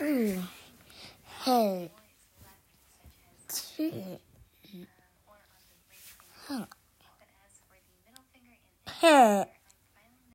Hey. Huh. Hey.